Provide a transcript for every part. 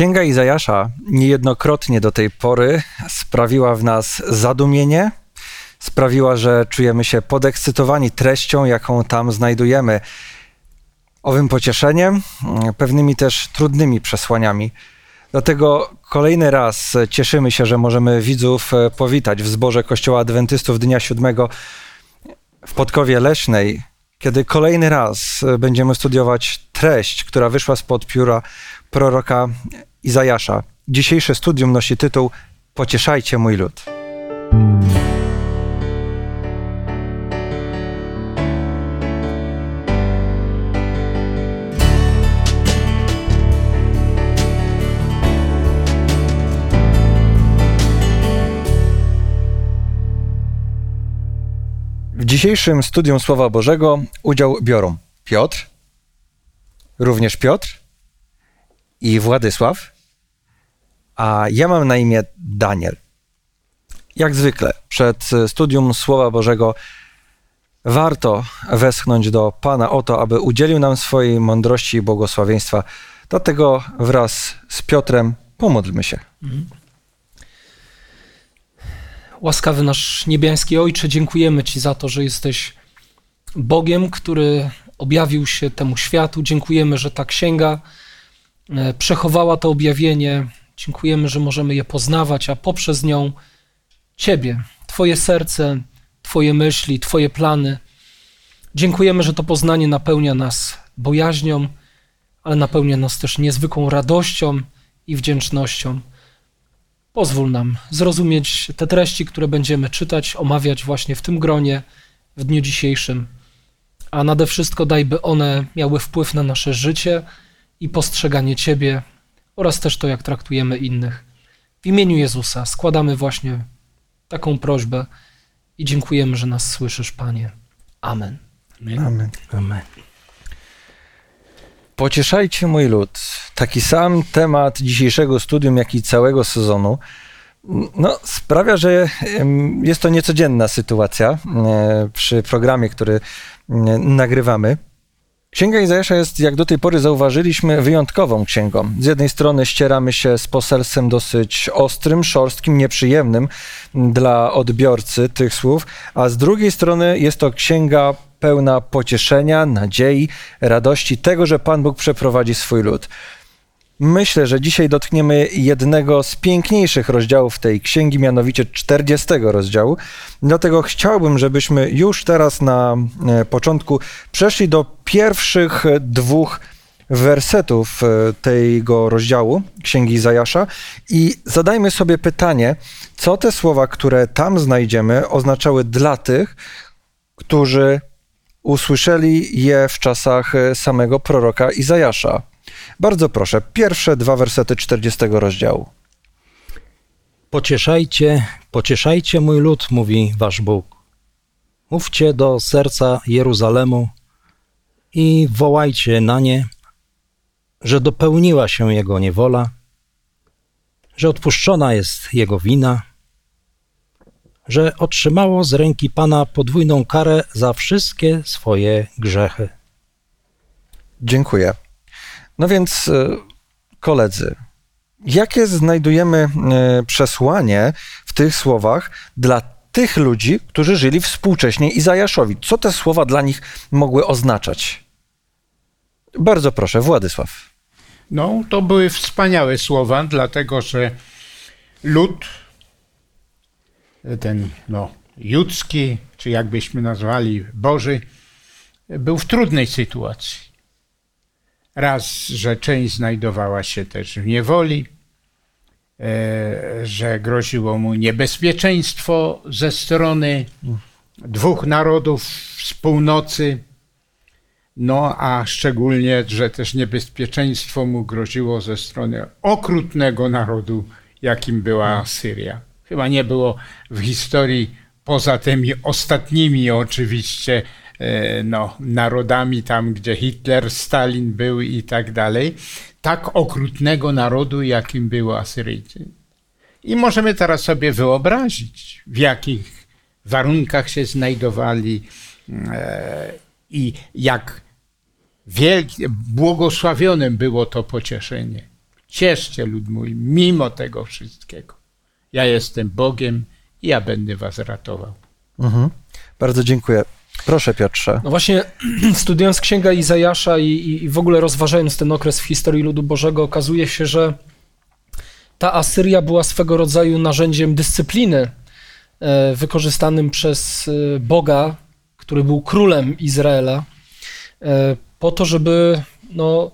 Księga Izajasza niejednokrotnie do tej pory sprawiła w nas zadumienie, sprawiła, że czujemy się podekscytowani treścią, jaką tam znajdujemy. Owym pocieszeniem, pewnymi też trudnymi przesłaniami. Dlatego kolejny raz cieszymy się, że możemy widzów powitać w zborze Kościoła Adwentystów Dnia Siódmego w Podkowie Leśnej, kiedy kolejny raz będziemy studiować treść, która wyszła spod pióra proroka Izajasza. Dzisiejsze studium nosi tytuł Pocieszajcie mój lud. W dzisiejszym studium Słowa Bożego udział biorą Piotr, również Piotr i Władysław, a ja mam na imię Daniel. Jak zwykle, przed studium Słowa Bożego warto westchnąć do Pana o to, aby udzielił nam swojej mądrości i błogosławieństwa. Dlatego wraz z Piotrem pomódlmy się. Łaskawy nasz niebiański Ojcze, dziękujemy Ci za to, że jesteś Bogiem, który objawił się temu światu. Dziękujemy, że ta księga przechowała to objawienie. Dziękujemy, że możemy je poznawać, a poprzez nią Ciebie, Twoje serce, Twoje myśli, Twoje plany. Dziękujemy, że to poznanie napełnia nas bojaźnią, ale napełnia nas też niezwykłą radością i wdzięcznością. Pozwól nam zrozumieć te treści, które będziemy czytać, omawiać właśnie w tym gronie, w dniu dzisiejszym. A nade wszystko daj, by one miały wpływ na nasze życie i postrzeganie Ciebie oraz też to, jak traktujemy innych. W imieniu Jezusa składamy właśnie taką prośbę i dziękujemy, że nas słyszysz, Panie. Amen. Amen. Amen. Pocieszajcie mój lud. Taki sam temat dzisiejszego studium, jak i całego sezonu. No, sprawia, że jest to niecodzienna sytuacja e, przy programie, który nagrywamy. Księga Izajasza jest, jak do tej pory zauważyliśmy, wyjątkową księgą. Z jednej strony ścieramy się z poselstwem dosyć ostrym, szorstkim, nieprzyjemnym dla odbiorcy tych słów, a z drugiej strony jest to księga pełna pocieszenia, nadziei, radości, tego, że Pan Bóg przeprowadzi swój lud. Myślę, że dzisiaj dotkniemy jednego z piękniejszych rozdziałów tej księgi, mianowicie 40 rozdziału. Dlatego chciałbym, żebyśmy już teraz na e, początku przeszli do pierwszych dwóch wersetów e, tego rozdziału Księgi Zajasza i zadajmy sobie pytanie, co te słowa, które tam znajdziemy, oznaczały dla tych, którzy usłyszeli je w czasach e, samego proroka Izajasza. Bardzo proszę, pierwsze dwa wersety 40 rozdziału. Pocieszajcie, pocieszajcie mój lud, mówi wasz Bóg. Mówcie do serca Jeruzalemu i wołajcie na nie, że dopełniła się jego niewola, że odpuszczona jest jego wina, że otrzymało z ręki Pana podwójną karę za wszystkie swoje grzechy. Dziękuję. No więc, e, koledzy, jakie znajdujemy e, przesłanie w tych słowach dla tych ludzi, którzy żyli współcześnie Izajaszowi? Co te słowa dla nich mogły oznaczać? Bardzo proszę, Władysław. No, to były wspaniałe słowa, dlatego że lud, ten no, judzki, czy jakbyśmy nazwali Boży, był w trudnej sytuacji. Raz, że część znajdowała się też w niewoli, e, że groziło mu niebezpieczeństwo ze strony dwóch narodów z północy, no a szczególnie, że też niebezpieczeństwo mu groziło ze strony okrutnego narodu, jakim była Syria. Chyba nie było w historii, poza tymi ostatnimi oczywiście, no, narodami tam, gdzie Hitler, Stalin był i tak dalej, tak okrutnego narodu, jakim były Asyryjcy. I możemy teraz sobie wyobrazić, w jakich warunkach się znajdowali e, i jak wielkie, błogosławionym było to pocieszenie. cieszcie lud mój, mimo tego wszystkiego. Ja jestem Bogiem i ja będę was ratował. Mhm. Bardzo dziękuję. Proszę Piotrze. No właśnie, studiując Księgę Izajasza i, i, w ogóle rozważając ten okres w historii ludu Bożego, okazuje się, że ta Asyria była swego rodzaju narzędziem dyscypliny e, wykorzystanym przez e, Boga, który był królem Izraela, e, po to, żeby no,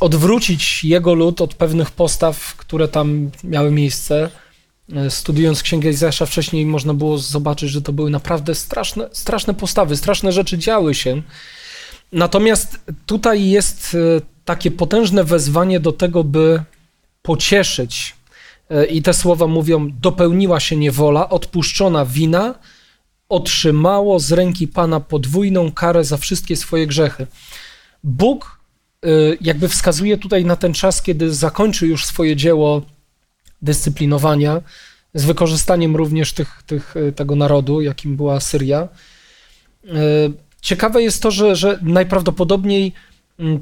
odwrócić jego lud od pewnych postaw, które tam miały miejsce. E, Studiując Księgę Izajasza wcześniej można było zobaczyć, że to były naprawdę straszne, straszne postawy, straszne rzeczy działy się. Natomiast tutaj jest e, takie potężne wezwanie do tego, by pocieszyć. E, I te słowa mówią: dopełniła się niewola, odpuszczona wina, otrzymało z ręki Pana podwójną karę za wszystkie swoje grzechy. Bóg jakby wskazuje tutaj na ten czas, kiedy zakończy już swoje dzieło dyscyplinowania, z wykorzystaniem również tych, tych, y, tego narodu, jakim była Syria. Y, Ciekawe jest to, że, że najprawdopodobniej mm,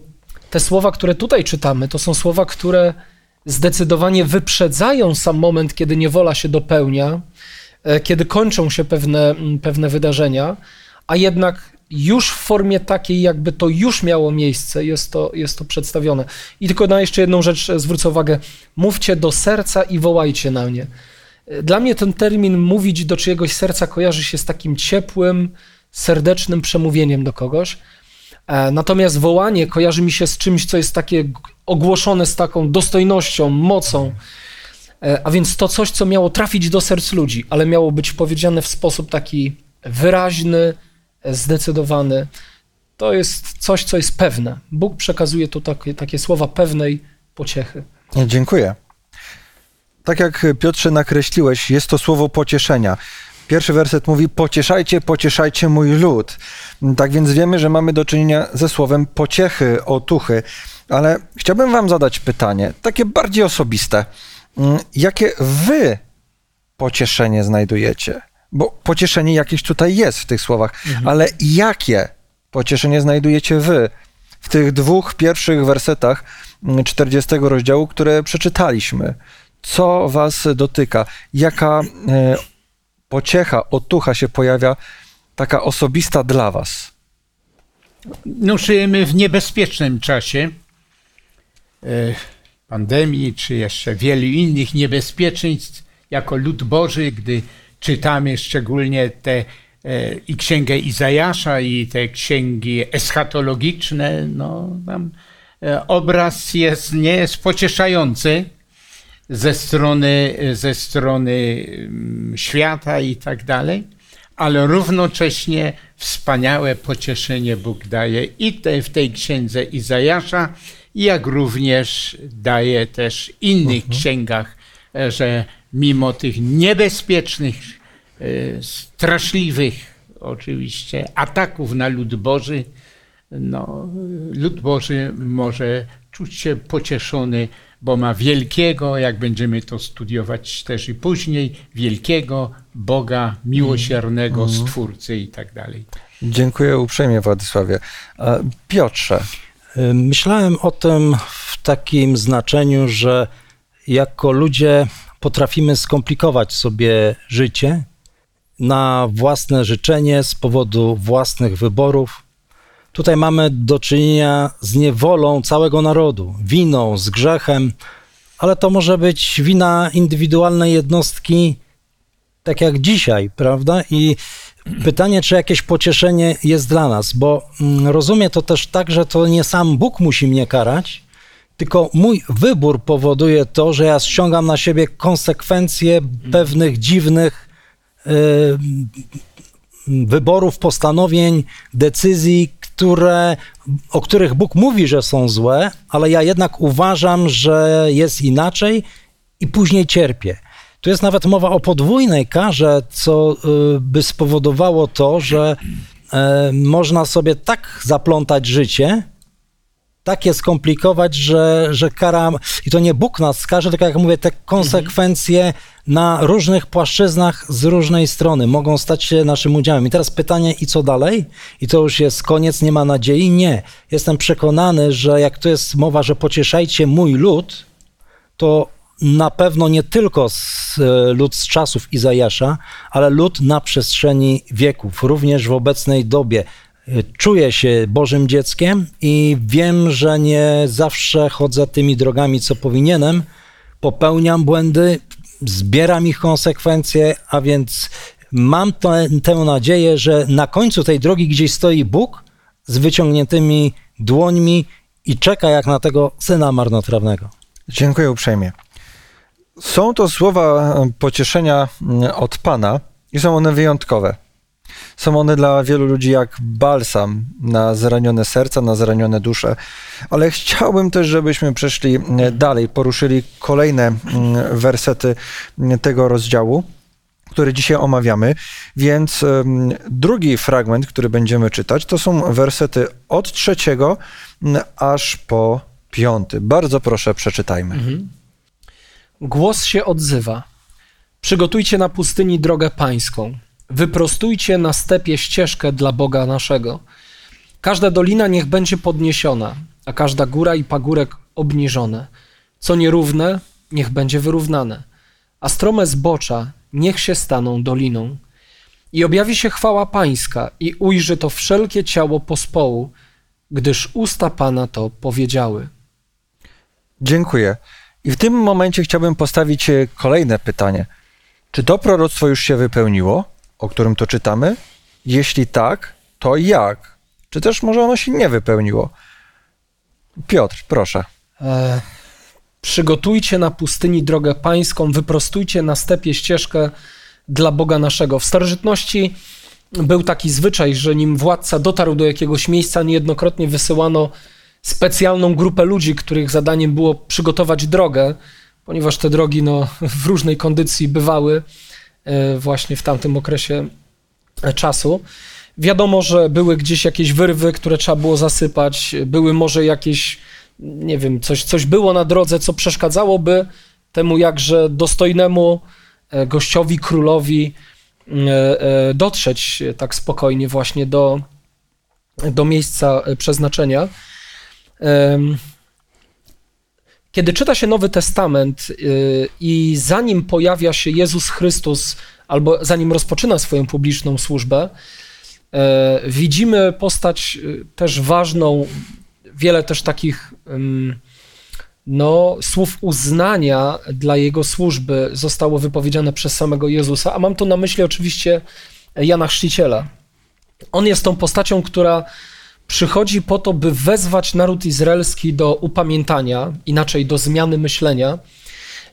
te słowa, które tutaj czytamy, to są słowa, które zdecydowanie wyprzedzają sam moment, kiedy niewola się dopełnia, e, kiedy kończą się pewne, mm, pewne wydarzenia, a jednak już w formie takiej, jakby to już miało miejsce, jest to, jest to przedstawione. I tylko na jeszcze jedną rzecz zwrócę uwagę. Mówcie do serca i wołajcie na mnie. E, Dla mnie ten termin mówić do czyjegoś serca kojarzy się z takim ciepłym, serdecznym przemówieniem do kogoś. E, Natomiast wołanie kojarzy mi się z czymś, co jest takie ogłoszone z taką dostojnością, mocą. E, A więc to coś, co miało trafić do serc ludzi, ale miało być powiedziane w sposób taki wyraźny, e, zdecydowany. To jest coś, co jest pewne. Bóg przekazuje tu takie, takie słowa pewnej pociechy. Dziękuję. Tak jak Piotrze nakreśliłeś, jest to słowo pocieszenia. Pierwszy werset mówi: Pocieszajcie, pocieszajcie mój lud. Tak więc wiemy, że mamy do czynienia ze słowem pociechy, otuchy. Ale chciałbym Wam zadać pytanie, takie bardziej osobiste. Mm, Jakie Wy pocieszenie znajdujecie? Bo pocieszenie jakieś tutaj jest w tych słowach, ale jakie pocieszenie znajdujecie Wy w tych dwóch pierwszych wersetach mm, 40 rozdziału, które przeczytaliśmy? Co Was dotyka? Jaka e, pociecha, otucha się pojawia, taka osobista dla Was? No, żyjemy w niebezpiecznym czasie e, pandemii, czy jeszcze wielu innych niebezpieczeństw jako lud Boży, gdy czytamy szczególnie te e, i księgę Izajasza, i te księgi eschatologiczne, no tam e, obraz jest, nie jest pocieszający ze strony, ze strony mm, świata i tak dalej, ale równocześnie wspaniałe pocieszenie Bóg daje i te, w tej księdze Izajasza, jak również daje też w innych księgach, e, że mimo tych niebezpiecznych, e, straszliwych oczywiście ataków na lud Boży, no, lud Boży może czuć się pocieszony, bo ma wielkiego, jak będziemy to studiować też i później, wielkiego Boga miłosiernego, Stwórcy i tak dalej. Dziękuję uprzejmie, Władysławie. A Piotrze, Y, Myślałem o tym w takim znaczeniu, że jako ludzie potrafimy skomplikować sobie życie na własne życzenie z powodu własnych wyborów. Tutaj mamy do czynienia z niewolą całego narodu, winą, z grzechem, ale to może być wina indywidualnej jednostki, tak jak dzisiaj, prawda? I pytanie, czy jakieś pocieszenie jest dla nas, bo mm, rozumiem to też tak, że to nie sam Bóg musi mnie karać, tylko mój wybór powoduje to, że ja ściągam na siebie konsekwencje pewnych dziwnych y, wyborów, postanowień, decyzji, które, o których Bóg mówi, że są złe, ale ja jednak uważam, że jest inaczej i później cierpię. Tu jest nawet mowa o podwójnej karze, co y, by spowodowało to, że e, można sobie tak zaplątać życie, tak je skomplikować, że, że kara, i to nie Bóg nas skaże, tylko jak mówię, te konsekwencje na różnych płaszczyznach z różnej strony mogą stać się naszym udziałem. I teraz pytanie, i co dalej? I to już jest koniec, nie ma nadziei? Nie. Jestem przekonany, że jak tu jest mowa, że pocieszajcie mój lud, to na pewno nie tylko z, e, lud z czasów Izajasza, ale lud na przestrzeni wieków, również w obecnej dobie. Czuję się Bożym dzieckiem i wiem, że nie zawsze chodzę tymi drogami, co powinienem. Popełniam błędy, zbieram ich konsekwencje, a więc mam tę, tę nadzieję, że na końcu tej drogi gdzieś stoi Bóg z wyciągniętymi dłońmi i czeka jak na tego syna marnotrawnego. Dziękuję uprzejmie. Są to słowa pocieszenia mm, od Pana i są one wyjątkowe. Są one dla wielu ludzi jak balsam na zranione serca, na zranione dusze. Ale chciałbym też, żebyśmy przeszli e, dalej, poruszyli kolejne mm, wersety tego rozdziału, który dzisiaj omawiamy. Więc drugi fragment, który będziemy czytać, to są wersety od trzeciego mm, aż po piąty. Bardzo proszę, przeczytajmy. Głos się odzywa. Przygotujcie na pustyni drogę pańską. Wyprostujcie na stepie ścieżkę dla Boga naszego. Każda dolina niech będzie podniesiona, a każda góra i pagórek obniżone. Co nierówne, niech będzie wyrównane, a strome zbocza niech się staną doliną. I objawi się chwała pańska i ujrzy to wszelkie ciało pospołu, gdyż usta Pana to powiedziały. Dziękuję. I w tym momencie chciałbym postawić e, kolejne pytanie. Czy to proroctwo już się wypełniło, o którym to czytamy? Jeśli tak, to jak? Czy też może ono się nie wypełniło? Piotr, proszę. E, przygotujcie na pustyni drogę pańską, wyprostujcie na stepie ścieżkę dla Boga naszego. W starożytności był taki zwyczaj, że nim władca dotarł do jakiegoś miejsca, niejednokrotnie wysyłano specjalną grupę ludzi, których zadaniem było przygotować drogę, ponieważ te drogi no, w różnej kondycji bywały właśnie w tamtym okresie e, czasu. Wiadomo, że były gdzieś jakieś wyrwy, które trzeba było zasypać, były może jakieś, nie wiem, coś, coś było na drodze, co przeszkadzałoby temu jakże dostojnemu e, gościowi, królowi e, e, dotrzeć tak spokojnie właśnie do, do miejsca e, przeznaczenia. Kiedy czyta się Nowy Testament y, i zanim pojawia się Jezus Chrystus, albo zanim rozpoczyna swoją publiczną służbę, e, widzimy postać y, też ważną, wiele też takich no, słów uznania dla jego służby zostało wypowiedziane przez samego Jezusa, a mam tu na myśli oczywiście Jana Chrzciciela. On jest tą postacią, która przychodzi po to, by wezwać naród izraelski do upamiętania, inaczej do zmiany myślenia,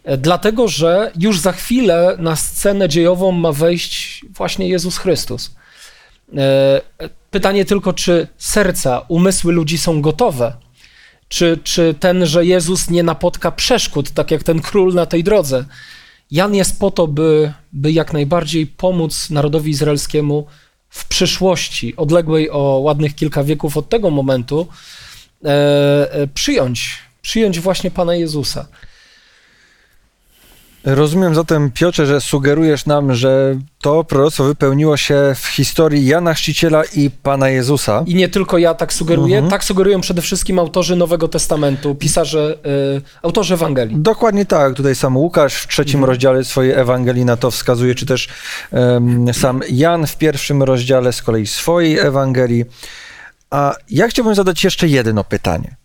e, dlatego że już za chwilę na scenę dziejową ma wejść właśnie Jezus Chrystus. E, Pytanie tylko, czy serca, umysły ludzi są gotowe, czy, czy ten, że Jezus nie napotka przeszkód, tak jak ten król na tej drodze. Jan jest po to, by, by jak najbardziej pomóc narodowi izraelskiemu w przyszłości, odległej o ładnych kilka wieków od tego momentu, e, e, przyjąć, przyjąć właśnie Pana Jezusa. Rozumiem zatem, Piotrze, że sugerujesz nam, że to proroctwo wypełniło się w historii Jana Chrzciciela i Pana Jezusa. I nie tylko ja tak sugeruję, Mhm. tak sugerują przede wszystkim autorzy Nowego Testamentu, pisarze, e, autorzy Ewangelii. Dokładnie tak. Tutaj sam Łukasz w trzecim rozdziale swojej Ewangelii na to wskazuje, czy też em, sam Jan w pierwszym rozdziale z kolei swojej Ewangelii. A ja chciałbym zadać jeszcze jedno pytanie.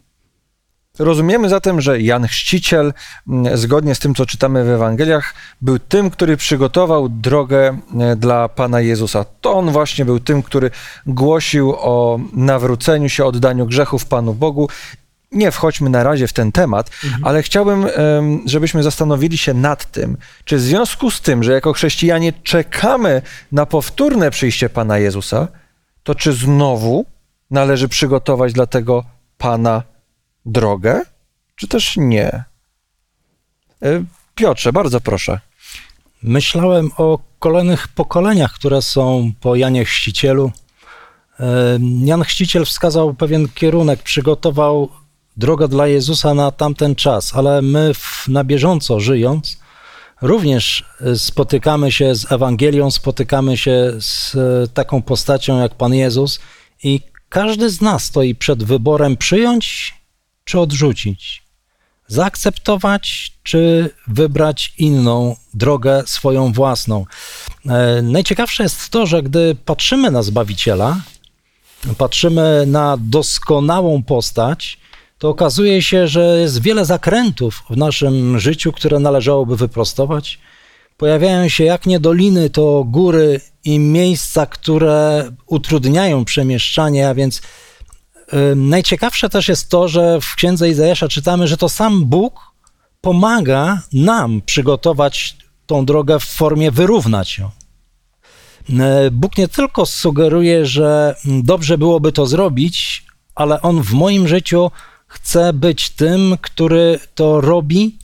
Rozumiemy zatem, że Jan Chrzciciel, m, zgodnie z tym, co czytamy w Ewangeliach, był tym, który przygotował drogę e, dla Pana Jezusa. To on właśnie był tym, który głosił o nawróceniu się, oddaniu grzechów Panu Bogu. Nie wchodźmy na razie w ten temat, ale chciałbym, żebyśmy zastanowili się nad tym, czy w związku z tym, że jako chrześcijanie czekamy na powtórne przyjście Pana Jezusa, to czy znowu należy przygotować dla tego Pana drogę, czy też nie? E, Piotrze, bardzo proszę. Myślałem o kolejnych pokoleniach, które są po Janie Chrzcicielu. E, Jan Chrzciciel wskazał pewien kierunek, przygotował drogę dla Jezusa na tamten czas, ale my w, na bieżąco żyjąc, również spotykamy się z Ewangelią, spotykamy się z e, taką postacią jak Pan Jezus i każdy z nas stoi przed wyborem przyjąć czy odrzucić. zaakceptować, czy wybrać inną drogę, swoją własną. E, najciekawsze jest to, że gdy patrzymy na Zbawiciela, patrzymy na doskonałą postać, to okazuje się, że jest wiele zakrętów w naszym życiu, które należałoby wyprostować. Pojawiają się jak nie doliny, to góry i miejsca, które utrudniają przemieszczanie, a więc najciekawsze też jest to, że w księdze Izajasza czytamy, że to sam Bóg pomaga nam przygotować tą drogę w formie wyrównać ją. Bóg nie tylko sugeruje, że dobrze byłoby to zrobić, ale On w moim życiu chce być tym, który to robi,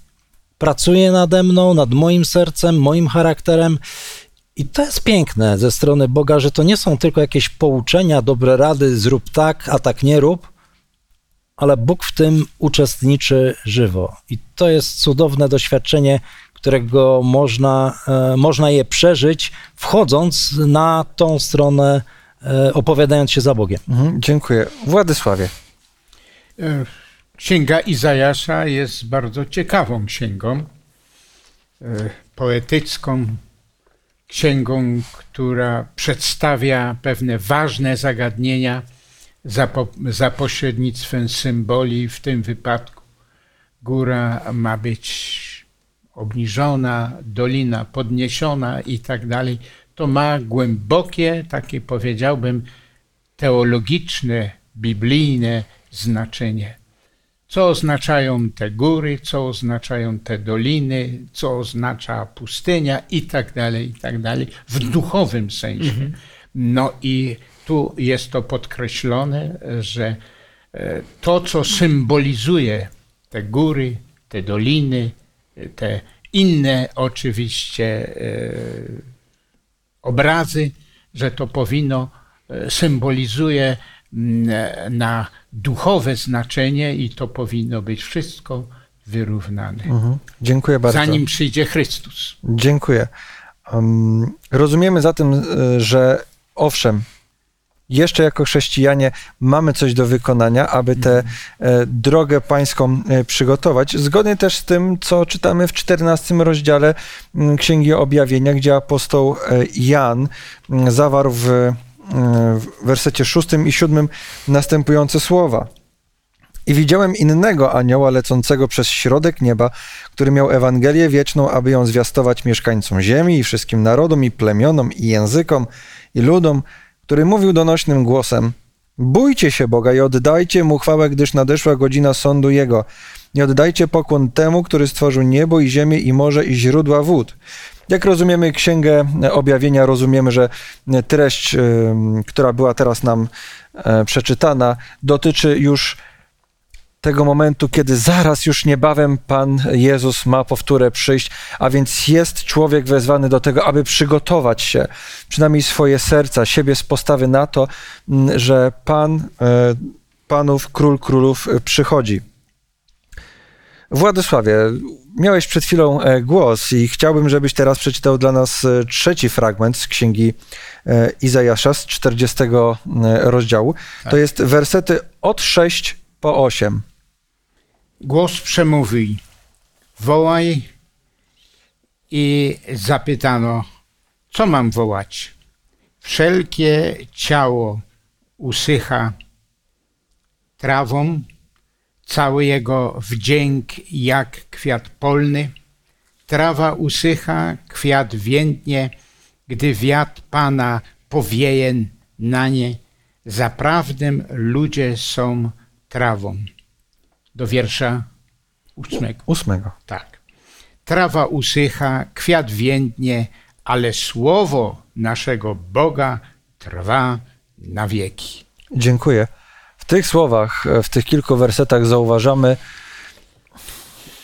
pracuje nade mną, nad moim sercem, moim charakterem i to jest piękne ze strony Boga, że to nie są tylko jakieś pouczenia, dobre rady, zrób tak, a tak nie rób, ale Bóg w tym uczestniczy żywo. I to jest cudowne doświadczenie, którego można, e, można je przeżyć, wchodząc na tą stronę, e, opowiadając się za Bogiem. Mhm, dziękuję. Władysławie. E, księga Izajasza jest bardzo ciekawą księgą, poetycką, księgą, która przedstawia pewne ważne zagadnienia za, po, za pośrednictwem symboli. W tym wypadku góra ma być obniżona, dolina podniesiona i tak dalej. To ma głębokie, takie powiedziałbym, teologiczne, biblijne znaczenie co oznaczają te góry, co oznaczają te doliny, co oznacza pustynia i tak dalej, i tak dalej, w duchowym sensie. Mhm. No i tu jest to podkreślone, że e, to, co symbolizuje te góry, te doliny, te inne oczywiście e, obrazy, że to powinno e, symbolizuje na duchowe znaczenie i to powinno być wszystko wyrównane. Mhm. Dziękuję bardzo. Zanim przyjdzie Chrystus. Dziękuję. Um, rozumiemy zatem, e, że owszem, jeszcze jako chrześcijanie mamy coś do wykonania, aby tę mhm. e, drogę pańską e, przygotować. Zgodnie też z tym, co czytamy w 14 rozdziale Księgi Objawienia, gdzie apostoł Jan zawarł w w wersecie szóstym i siódmym następujące słowa. I widziałem innego anioła lecącego przez środek nieba, który miał Ewangelię wieczną, aby ją zwiastować mieszkańcom ziemi i wszystkim narodom i plemionom i językom i ludom, który mówił donośnym głosem: Bójcie się Boga i oddajcie mu chwałę, gdyż nadeszła godzina sądu Jego. Nie oddajcie pokłon temu, który stworzył niebo i ziemię i morze i źródła wód. Jak rozumiemy Księgę Objawienia, rozumiemy, że treść, która była teraz nam e, przeczytana, dotyczy już tego momentu, kiedy zaraz już niebawem Pan Jezus ma powtórę przyjść, a więc jest człowiek wezwany do tego, aby przygotować się, przynajmniej swoje serca, siebie z postawy na to, że Pan e, Panów, Król Królów przychodzi. Władysławie, miałeś przed chwilą e, głos i chciałbym, żebyś teraz przeczytał dla nas e, trzeci fragment z księgi e, Izajasza z 40 rozdziału. Tak. To jest wersety od 6 po 8. Głos przemówi: Wołaj i zapytano, co mam wołać? Wszelkie ciało usycha trawą, cały jego wdzięk jak kwiat polny. Trawa usycha, kwiat więdnie, gdy wiatr Pana powieje na nie. Zaprawdę ludzie są trawą. Do wiersza ósmego. Ósmego. Tak. Trawa usycha, kwiat więdnie, ale słowo naszego Boga trwa na wieki. Dziękuję tych słowach, e, w tych kilku wersetach zauważamy,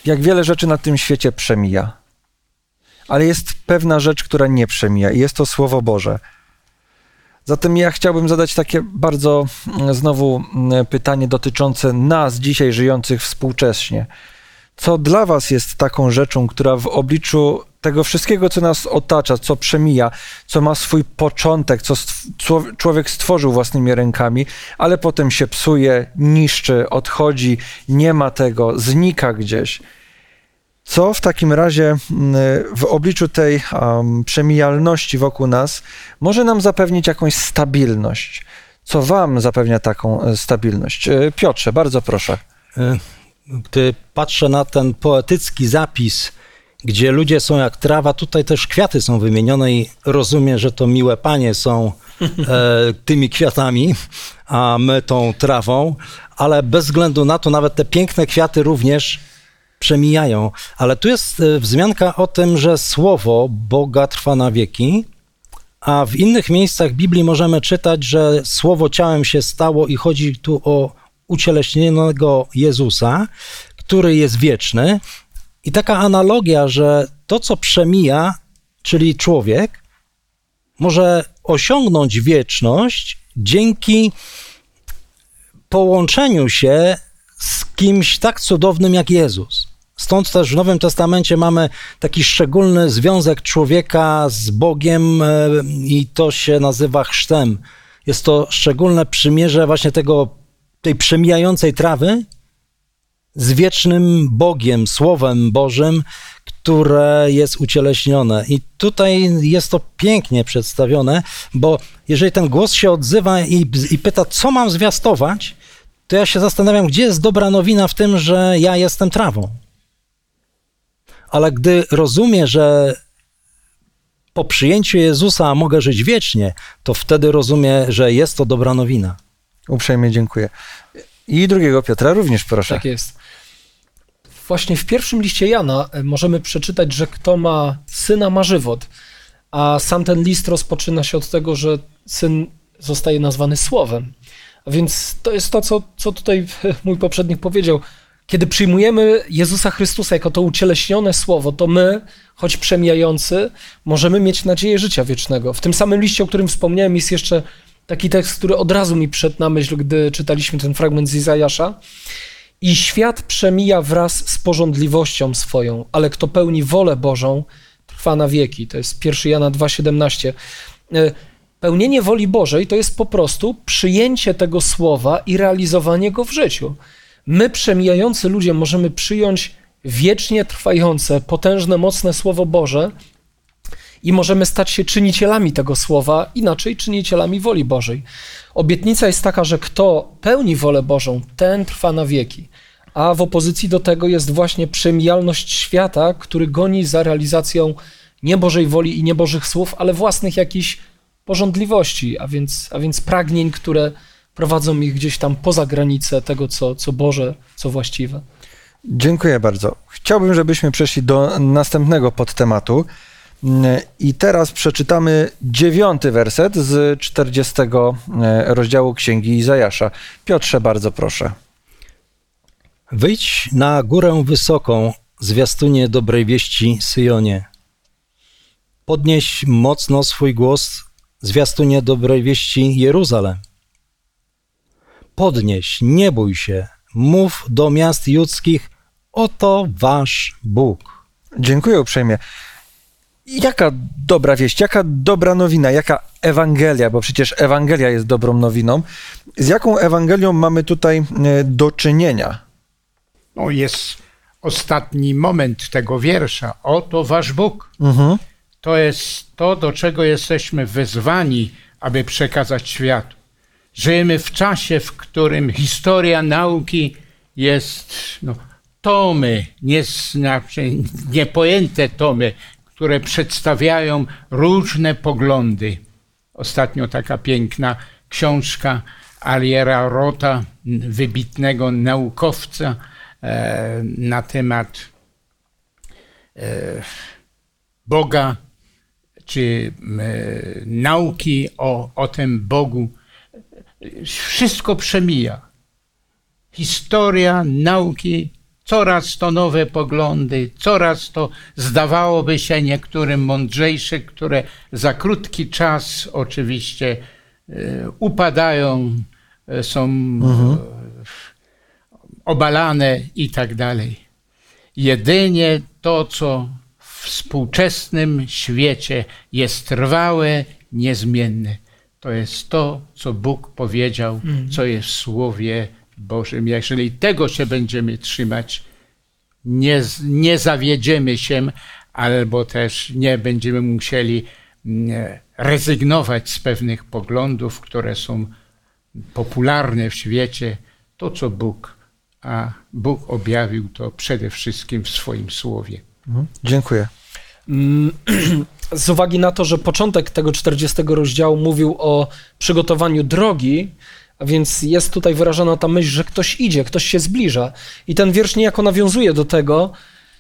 jak wiele rzeczy na tym świecie przemija. Ale jest pewna rzecz, która nie przemija, i jest to Słowo Boże. Zatem ja chciałbym zadać takie bardzo mm, znowu mm, pytanie dotyczące nas, dzisiaj żyjących współcześnie. Co dla Was jest taką rzeczą, która w obliczu tego wszystkiego, co nas otacza, co przemija, co ma swój początek, co stw- człowiek stworzył własnymi rękami, ale potem się psuje, niszczy, odchodzi, nie ma tego, znika gdzieś. Co w takim razie mm, w obliczu tej um, przemijalności wokół nas może nam zapewnić jakąś stabilność? Co Wam zapewnia taką e, stabilność? E, Piotrze, bardzo proszę. E, gdy patrzę na ten poetycki zapis, gdzie ludzie są jak trawa, tutaj też kwiaty są wymienione i rozumiem, że to miłe panie są e, tymi kwiatami, a my tą trawą, ale bez względu na to nawet te piękne kwiaty również przemijają. Ale tu jest wzmianka o tym, że słowo Boga trwa na wieki, a w innych miejscach Biblii możemy czytać, że słowo ciałem się stało i chodzi tu o ucieleśnionego Jezusa, który jest wieczny. I taka analogia, że to, co przemija, czyli człowiek, może osiągnąć wieczność dzięki połączeniu się z kimś tak cudownym jak Jezus. Stąd też w Nowym Testamencie mamy taki szczególny związek człowieka z Bogiem e, i to się nazywa chrztem. Jest to szczególne przymierze właśnie tego, tej przemijającej trawy z wiecznym Bogiem, Słowem Bożym, które jest ucieleśnione. I tutaj jest to pięknie przedstawione, bo jeżeli ten głos się odzywa i, i pyta, co mam zwiastować, to ja się zastanawiam, gdzie jest dobra nowina w tym, że ja jestem trawą ale gdy rozumiem, że po przyjęciu Jezusa mogę żyć wiecznie, to wtedy rozumiem, że jest to dobra nowina. Uprzejmie dziękuję. I drugiego Piotra również proszę. Tak jest. Właśnie w pierwszym liście Jana e, możemy przeczytać, że kto ma syna, ma żywot. A sam ten list rozpoczyna się od tego, że syn zostaje nazwany słowem. A więc to jest to, co, co tutaj mój poprzednik powiedział. Kiedy przyjmujemy Jezusa Chrystusa jako to ucieleśnione słowo, to my, choć przemijający, możemy mieć nadzieję życia wiecznego. W tym samym liście, o którym wspomniałem, jest jeszcze taki tekst, który od razu mi przed na myśl, gdy czytaliśmy ten fragment z Izajasza. I świat przemija wraz z porządliwością swoją, ale kto pełni wolę Bożą, trwa na wieki. To jest 1 Jana 2,17. E, pełnienie woli Bożej to jest po prostu przyjęcie tego słowa i realizowanie go w życiu. My, przemijający ludzie, możemy przyjąć wiecznie trwające, potężne, mocne Słowo Boże i możemy stać się czynicielami tego Słowa, inaczej czynicielami woli Bożej. Obietnica jest taka, że kto pełni wolę Bożą, ten trwa na wieki. A w opozycji do tego jest właśnie przemijalność świata, który goni za realizacją nie Bożej woli i nie Bożych słów, ale własnych jakichś porządliwości, a więc, a więc pragnień, które prowadzą ich gdzieś tam poza granicę tego, co, co Boże, co właściwe. Dziękuję bardzo. Chciałbym, żebyśmy przeszli do następnego podtematu. I teraz przeczytamy dziewiąty werset z 40 e, rozdziału Księgi Izajasza. Piotrze, bardzo proszę. Wyjdź na górę wysoką, zwiastunie dobrej wieści Syjonie. Podnieś mocno swój głos, zwiastunie dobrej wieści Jeruzalem podnieś, nie bój się, mów do miast judzkich, oto wasz Bóg. Dziękuję uprzejmie. Jaka dobra wieść, jaka dobra nowina, jaka Ewangelia, bo przecież Ewangelia jest dobrą nowiną. Z jaką Ewangelią mamy tutaj e, do czynienia? No jest ostatni moment tego wiersza. Oto wasz Bóg. Mhm. To jest to, do czego jesteśmy wezwani, aby przekazać światu. Żyjemy w czasie, w którym historia nauki jest no, tomy, niepojęte tomy, które przedstawiają różne poglądy. Ostatnio taka piękna książka Aliera Rota, wybitnego naukowca e, na temat e, Boga, czy e, nauki o, o tym Bogu wszystko przemija. Historia nauki, coraz to nowe poglądy, coraz to zdawałoby się niektórym mądrzejsze, które za krótki czas oczywiście e, upadają, e, są mhm. obalane i tak dalej. Jedynie to, co w współczesnym świecie jest trwałe, niezmienne. To jest to, co Bóg powiedział, co jest w Słowie Bożym. Jeżeli tego się będziemy trzymać, nie, nie zawiedziemy się, albo też nie będziemy musieli mm, rezygnować z pewnych poglądów, które są popularne w świecie. To, co Bóg, a Bóg objawił to przede wszystkim w swoim Słowie. Mhm. Dziękuję. Mm, Z uwagi na to, że początek tego 40 rozdziału mówił o przygotowaniu drogi, a więc jest tutaj wyrażona ta myśl, że ktoś idzie, ktoś się zbliża. I ten wiersz niejako nawiązuje do tego.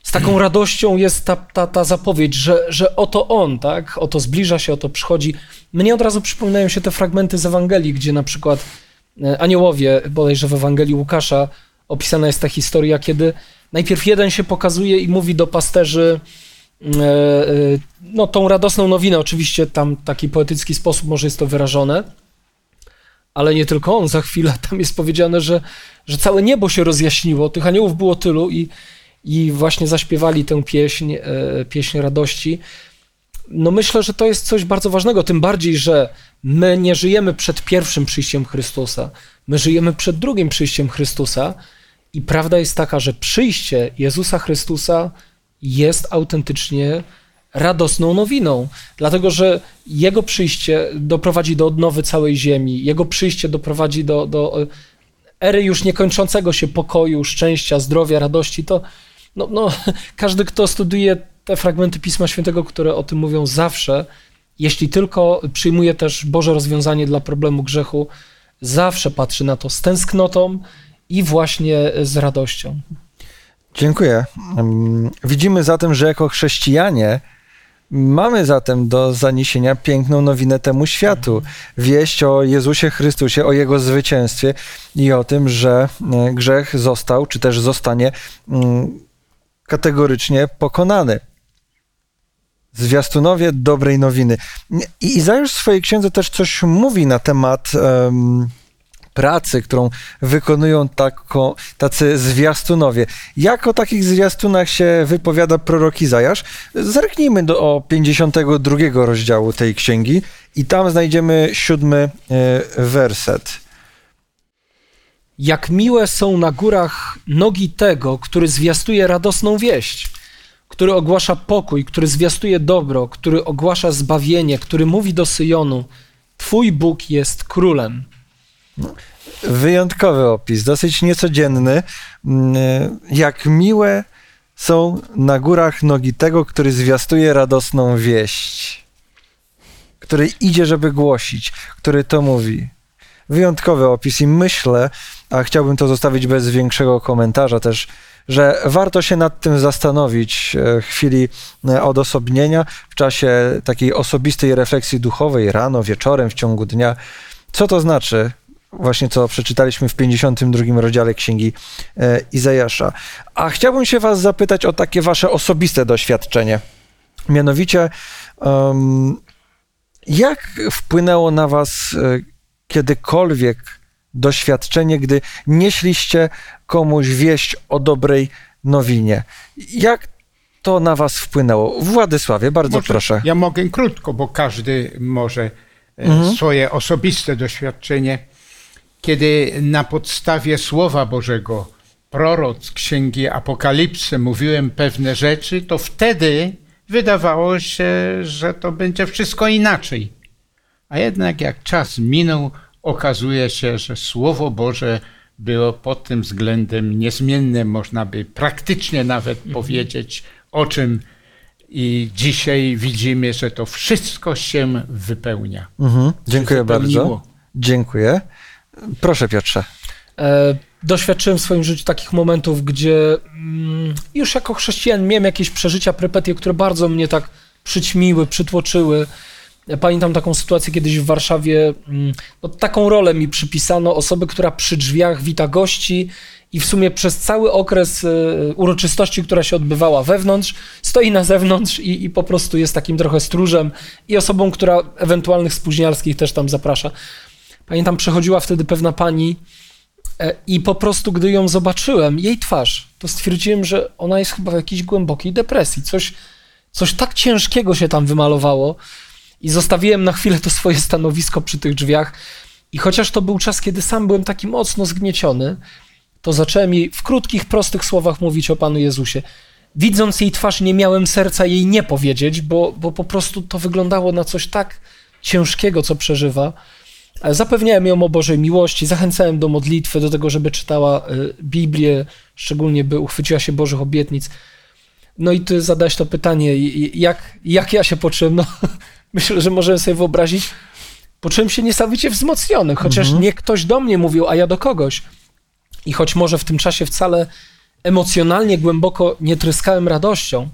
Z taką radością jest ta, ta, ta zapowiedź, że, że oto on, tak? Oto zbliża się, oto przychodzi. Mnie od razu przypominają się te fragmenty z Ewangelii, gdzie na przykład e, aniołowie, bodajże w Ewangelii Łukasza, opisana jest ta historia, kiedy najpierw jeden się pokazuje i mówi do pasterzy, e, e, no tą radosną nowinę, oczywiście tam w taki poetycki sposób może jest to wyrażone, ale nie tylko on, za chwilę tam jest powiedziane, że, że całe niebo się rozjaśniło, tych aniołów było tylu i, i właśnie zaśpiewali tę pieśń, e, pieśń radości. No myślę, że to jest coś bardzo ważnego, tym bardziej, że my nie żyjemy przed pierwszym przyjściem Chrystusa, my żyjemy przed drugim przyjściem Chrystusa i prawda jest taka, że przyjście Jezusa Chrystusa jest autentycznie radosną nowiną, dlatego że Jego przyjście doprowadzi do odnowy całej ziemi, Jego przyjście doprowadzi do, do e, ery już niekończącego się pokoju, szczęścia, zdrowia, radości. To no, no, każdy, kto studiuje te fragmenty Pisma Świętego, które o tym mówią zawsze, jeśli tylko przyjmuje też Boże rozwiązanie dla problemu grzechu, zawsze patrzy na to z tęsknotą i właśnie z radością. Dziękuję. Widzimy zatem, że jako chrześcijanie mamy zatem do zaniesienia piękną nowinę temu światu. Wieść o Jezusie Chrystusie, o Jego zwycięstwie i o tym, że e, grzech został, czy też zostanie mm, kategorycznie pokonany. Zwiastunowie dobrej nowiny. I Izajusz w swojej księdze też coś mówi na temat em, pracy, którą wykonują tako, tacy zwiastunowie. Jak o takich zwiastunach się wypowiada prorok Izajasz? Zerknijmy do o 52 rozdziału tej księgi i tam znajdziemy siódmy e, werset. Jak miłe są na górach nogi tego, który zwiastuje radosną wieść, który ogłasza pokój, który zwiastuje dobro, który ogłasza zbawienie, który mówi do Syjonu: Twój Bóg jest królem. Wyjątkowy opis, dosyć niecodzienny. Mm, Jak miłe są na górach nogi tego, który zwiastuje radosną wieść, który idzie, żeby głosić, który to mówi. Wyjątkowy opis i myślę, a chciałbym to zostawić bez większego komentarza też, że warto się nad tym zastanowić e, w chwili e, odosobnienia, w czasie takiej osobistej refleksji duchowej, rano, wieczorem, w ciągu dnia. Co to znaczy właśnie co przeczytaliśmy w 52 rozdziale Księgi e, Izajasza. A chciałbym się was zapytać o takie wasze osobiste doświadczenie. Mianowicie, jak wpłynęło na was e, kiedykolwiek doświadczenie, gdy nieśliście komuś wieść o dobrej nowinie? Jak to na was wpłynęło? Władysławie, bardzo Może proszę. Ja mogę krótko, bo każdy może e, Mhm. swoje osobiste doświadczenie, kiedy na podstawie Słowa Bożego, proroc Księgi Apokalipsy mówiłem pewne rzeczy, to wtedy wydawało się, że to będzie wszystko inaczej. A jednak jak czas minął, okazuje się, że Słowo Boże było pod tym względem niezmienne, można by praktycznie nawet powiedzieć, o czym i dzisiaj widzimy, że to wszystko się wypełnia. Mhm, dziękuję bardzo. Dziękuję. Proszę Piotrze. E, doświadczyłem w swoim życiu takich momentów, gdzie mm, już jako chrześcijan miałem jakieś przeżycia, prepetie, które bardzo mnie tak przyćmiły, przytłoczyły. Pamiętam taką sytuację kiedyś w Warszawie, mm, no, taką rolę mi przypisano, osoby, która przy drzwiach wita gości i w sumie przez cały okres e, uroczystości, która się odbywała wewnątrz, stoi na zewnątrz i, i po prostu jest takim trochę stróżem i osobą, która ewentualnych spóźnialskich też tam zaprasza. Pamiętam, przechodziła wtedy pewna pani e, i po prostu, gdy ją zobaczyłem, jej twarz, to stwierdziłem, że ona jest chyba w jakiejś głębokiej depresji. Coś, Coś tak ciężkiego się tam wymalowało i zostawiłem na chwilę to swoje stanowisko przy tych drzwiach. I chociaż to był czas, kiedy sam byłem taki mocno zgnieciony, to zacząłem jej w krótkich, prostych słowach mówić o Panu Jezusie. Widząc jej twarz, nie miałem serca jej nie powiedzieć, bo, bo po prostu to wyglądało na coś tak ciężkiego, co przeżywa. Zapewniałem ją o Bożej miłości, zachęcałem do modlitwy, do tego, żeby czytała y, Biblię, szczególnie by uchwyciła się Bożych obietnic. No i ty zadałeś to pytanie, jak, jak ja się poczułem? No, myślę, że możemy sobie wyobrazić. Poczułem się niesamowicie wzmocniony, chociaż mhm. nie ktoś do mnie mówił, a ja do kogoś. I choć może w tym czasie wcale emocjonalnie głęboko nie tryskałem radością,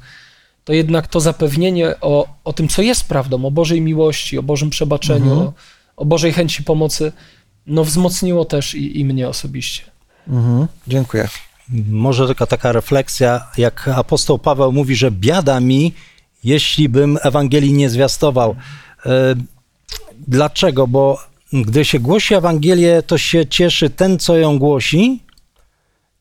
to jednak to zapewnienie o, o tym, co jest prawdą, o Bożej miłości, o Bożym przebaczeniu, mhm. o, o, Bożej chęci pomocy, no wzmocniło też i, i mnie osobiście. Mhm. Dziękuję. Może tylko taka refleksja, jak apostoł Paweł mówi, że biada mi, jeśli bym Ewangelii nie zwiastował. E, dlaczego? Bo gdy się głosi Ewangelię, to się cieszy ten, co ją głosi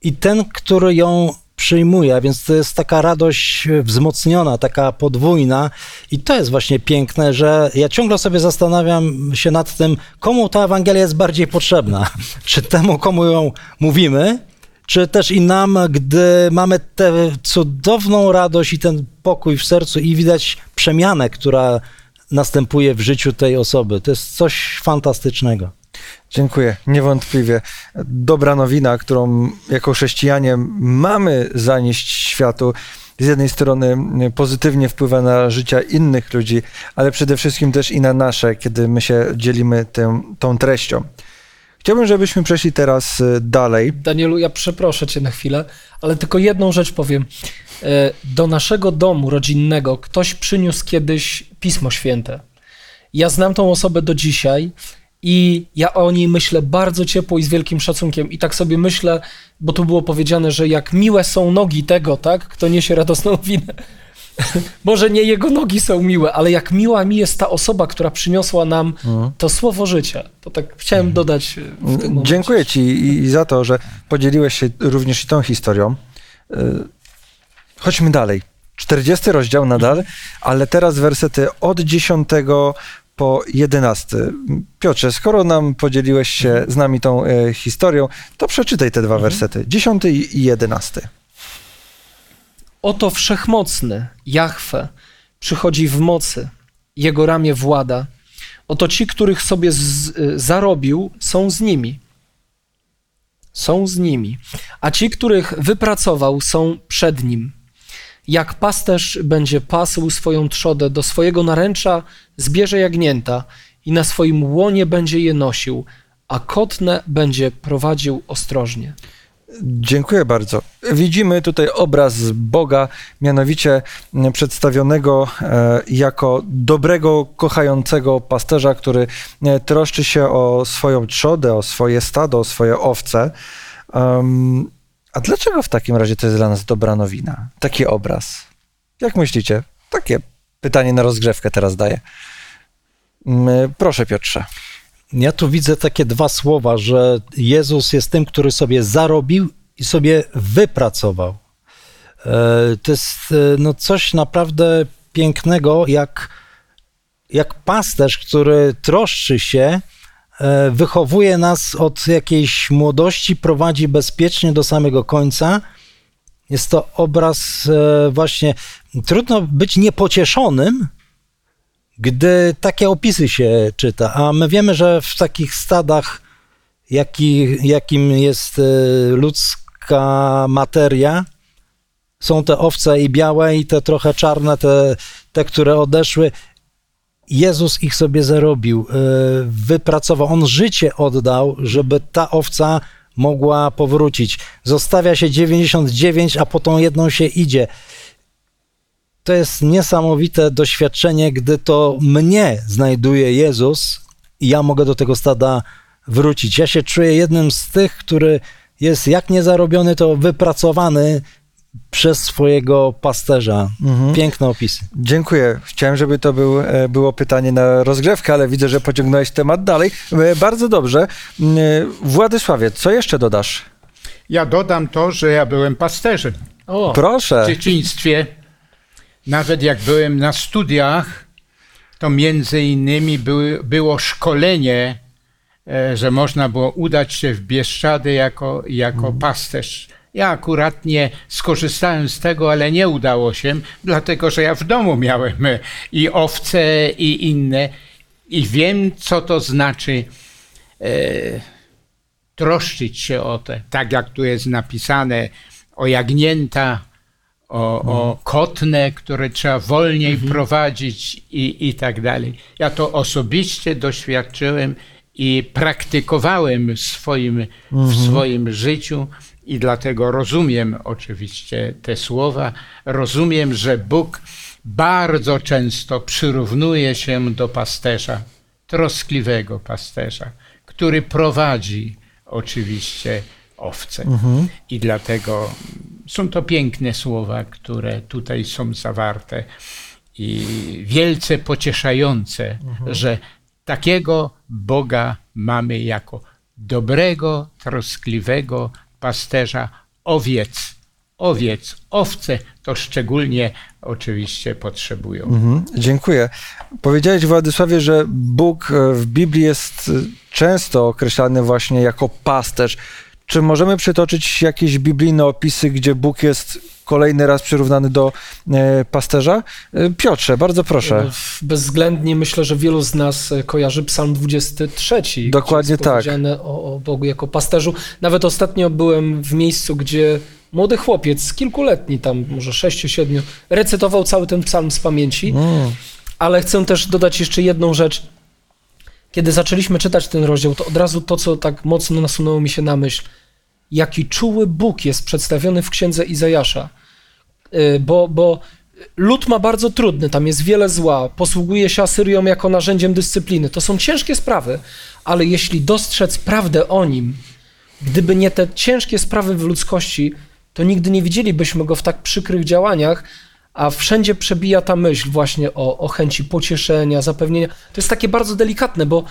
i ten, który ją przyjmuje, więc to jest taka radość wzmocniona, taka podwójna i to jest właśnie piękne, że ja ciągle sobie zastanawiam się nad tym, komu ta Ewangelia jest bardziej potrzebna. Czy temu, komu ją mówimy, czy też i nam, gdy mamy tę cudowną radość i ten pokój w sercu i widać przemianę, która następuje w życiu tej osoby. To jest coś fantastycznego. Dziękuję. Niewątpliwie dobra nowina, którą jako chrześcijanie mamy zanieść światu, z jednej strony pozytywnie wpływa na życie innych ludzi, ale przede wszystkim też i na nasze, kiedy my się dzielimy tym, tą treścią. Chciałbym, żebyśmy przeszli teraz y, dalej. Danielu, ja przeproszę cię na chwilę, ale tylko jedną rzecz powiem. E, do naszego domu rodzinnego ktoś przyniósł kiedyś Pismo Święte. Ja znam tą osobę do dzisiaj i ja o niej myślę bardzo ciepło i z wielkim szacunkiem. I tak sobie myślę, bo tu było powiedziane, że jak miłe są nogi tego, tak, kto niesie radosną winę. Może nie jego nogi są miłe, ale jak miła mi jest ta osoba, która przyniosła nam mhm. to słowo życia. To tak chciałem mhm. dodać w tym momencie. Dziękuję ci i za to, że podzieliłeś się również i tą historią. Y, chodźmy dalej. 40 rozdział nadal, ale teraz wersety od 10 po 11. Piotrze, skoro nam podzieliłeś się z nami tą e, historią, to przeczytaj te dwa mhm. wersety, 10 i 11. Oto wszechmocny, Jahwe, przychodzi w mocy, jego ramię włada. Oto ci, których sobie z, e, zarobił, są z nimi. Są z nimi. A ci, których wypracował, są przed nim. Jak pasterz będzie pasł swoją trzodę, do swojego naręcza zbierze jagnięta i na swoim łonie będzie je nosił, a kotne będzie prowadził ostrożnie. Dziękuję bardzo. Widzimy tutaj obraz Boga, mianowicie przedstawionego e, jako dobrego, kochającego pasterza, który e, troszczy się o swoją trzodę, o swoje stado, o swoje owce. A dlaczego w takim razie to jest dla nas dobra nowina? Taki obraz. Jak myślicie? Takie pytanie na rozgrzewkę teraz daję. Mm, proszę, Piotrze. Ja tu widzę takie dwa słowa, że Jezus jest tym, który sobie zarobił i sobie wypracował. E, to jest e, no, coś naprawdę pięknego, jak, jak pasterz, który troszczy się wychowuje nas od jakiejś młodości, prowadzi bezpiecznie do samego końca. Jest to obraz e, właśnie, trudno być niepocieszonym, gdy takie opisy się czyta, a my wiemy, że w takich stadach, jaki, jakim jest e, ludzka materia, są te owce i białe, i te trochę czarne, te, te które odeszły. Jezus ich sobie zarobił, e, wypracował. On życie oddał, żeby ta owca mogła powrócić. Zostawia się 99, a po tą jedną się idzie. To jest niesamowite doświadczenie, gdy to mnie znajduje Jezus i ja mogę do tego stada wrócić. Ja się czuję jednym z tych, który jest jak niezarobiony, to wypracowany przez swojego pasterza. Mhm. Piękne opisy. Dziękuję. Chciałem, żeby to był, e, było pytanie na rozgrzewkę, ale widzę, że pociągnąłeś temat dalej. E, bardzo dobrze. E, Władysławie, co jeszcze dodasz? Ja dodam to, że ja byłem pasterzem. O, Proszę. W dzieciństwie Nawet jak byłem na studiach, to między innymi były, było szkolenie, że można było udać się w Bieszczady jako, jako pasterz. Ja akurat nie skorzystałem z tego, ale nie udało się, dlatego że ja w domu miałem e, i owce, i inne. I wiem, co to znaczy e, troszczyć się o te, tak jak tu jest napisane, o jagnięta, o, o kotne, które trzeba wolniej prowadzić i, i tak dalej. Ja to osobiście doświadczyłem i praktykowałem w swoim, w swoim życiu i dlatego rozumiem oczywiście te słowa. Rozumiem, że Bóg bardzo często przyrównuje się do pasterza, troskliwego pasterza, który prowadzi oczywiście owce. I dlatego są to piękne słowa, które tutaj są zawarte i wielce pocieszające, że takiego Boga mamy jako dobrego, troskliwego pasterza owiec. Owiec, owce to szczególnie oczywiście potrzebują. Mhm, dziękuję. Powiedziałeś, Władysławie, że Bóg e, w Biblii jest e, często określany właśnie jako pasterz. Czy możemy przytoczyć jakieś biblijne opisy, gdzie Bóg jest kolejny raz przyrównany do e, pasterza? E, Piotrze, bardzo proszę. Bezwzględnie myślę, że wielu z nas e, kojarzy Psalm 23. Dokładnie jest tak. powiedziane O, o Bogu jako pasterzu. Nawet ostatnio byłem w miejscu, gdzie młody chłopiec, kilkuletni tam, może 6-7, recytował cały ten psalm z pamięci. Mm, Ale chcę też dodać jeszcze jedną rzecz. Kiedy zaczęliśmy czytać ten rozdział, to od razu to, co tak mocno nasunęło mi się na myśl, jaki czuły Bóg jest przedstawiony w księdze Izajasza. Y, Bo, bo lud ma bardzo trudny, tam jest wiele zła, posługuje się Asyrią jako narzędziem dyscypliny. To są ciężkie sprawy, ale jeśli dostrzec prawdę o nim, gdyby nie te ciężkie sprawy w ludzkości, to nigdy nie widzielibyśmy go w tak przykrych działaniach, a wszędzie przebija ta myśl właśnie o, o chęci pocieszenia, zapewnienia. To jest takie bardzo delikatne, bo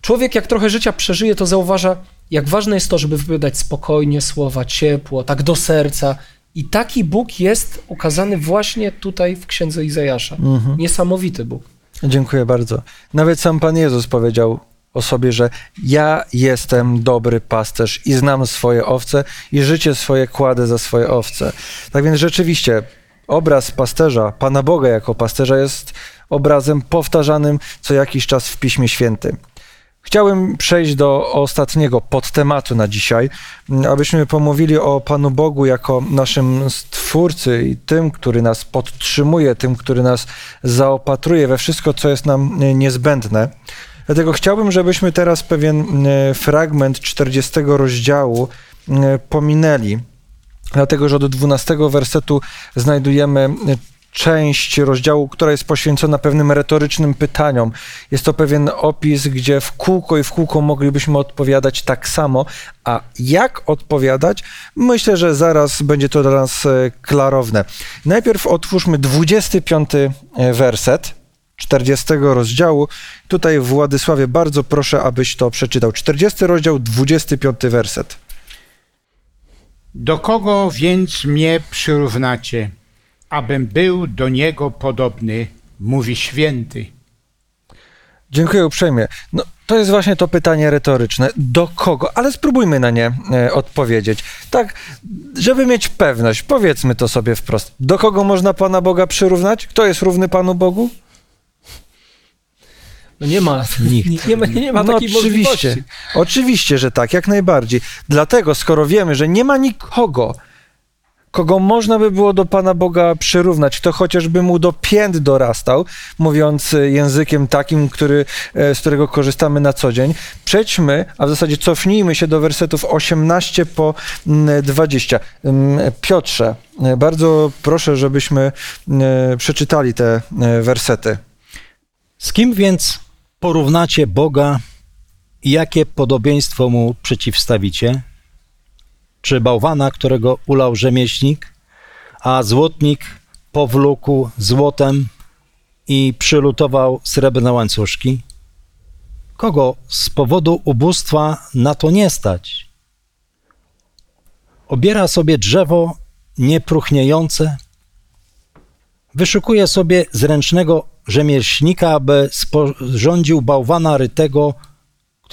człowiek jak trochę życia przeżyje, to zauważa, jak ważne jest to, żeby wypowiadać spokojnie słowa, ciepło, tak do serca. I taki Bóg jest ukazany właśnie tutaj w księdze Izajasza. Niesamowity Bóg. dziękuję bardzo. Nawet sam Pan Jezus powiedział o sobie, że ja jestem dobry pasterz i znam swoje owce i życie swoje kładę za swoje owce. Tak więc rzeczywiście obraz pasterza, Pana Boga jako pasterza jest obrazem powtarzanym co jakiś czas w Piśmie Świętym. Chciałem przejść do ostatniego podtematu na dzisiaj, abyśmy pomówili o Panu Bogu jako naszym Stwórcy i tym, który nas podtrzymuje, tym, który nas zaopatruje we wszystko, co jest nam niezbędne. Dlatego chciałbym, żebyśmy teraz pewien e, fragment 40 rozdziału e, pominęli, dlatego że od 12 wersetu znajdujemy e, część rozdziału, która jest poświęcona pewnym retorycznym pytaniom. Jest to pewien opis, gdzie w kółko i w kółko moglibyśmy odpowiadać tak samo, a jak odpowiadać, myślę, że zaraz będzie to dla nas e, klarowne. Najpierw otwórzmy 25 werset 40 rozdziału. Tutaj Władysławie bardzo proszę, abyś to przeczytał. 40 rozdział, 25 werset. Do kogo więc mnie przyrównacie, abym był do niego podobny, mówi święty. Dziękuję uprzejmie. No, to jest właśnie to pytanie retoryczne. Do kogo? Ale spróbujmy na nie e, odpowiedzieć. Tak, żeby mieć pewność, powiedzmy to sobie wprost. Do kogo można Pana Boga przyrównać? Kto jest równy Panu Bogu? No nie ma, Nikt. nie ma, nie ma no takiej oczywiście, możliwości. oczywiście, że tak, jak najbardziej. Dlatego, skoro wiemy, że nie ma nikogo, kogo można by było do Pana Boga przyrównać, kto chociażby mu do pięt dorastał, mówiąc e, językiem takim, który, e, z którego korzystamy na co dzień, przejdźmy, a w zasadzie cofnijmy się do wersetów 18 po mm, 20. Mm, Piotrze, e, bardzo proszę, żebyśmy przeczytali te wersety. Z kim więc porównacie Boga i jakie podobieństwo mu przeciwstawicie? Czy bałwana, którego ulał rzemieślnik, a złotnik powlókł złotem i przylutował srebrne łańcuszki? Kogo z powodu ubóstwa na to nie stać? Obiera sobie drzewo niepruchniejące, Wyszukuje sobie zręcznego rzemieślnika, aby sporządził bałwana rytego,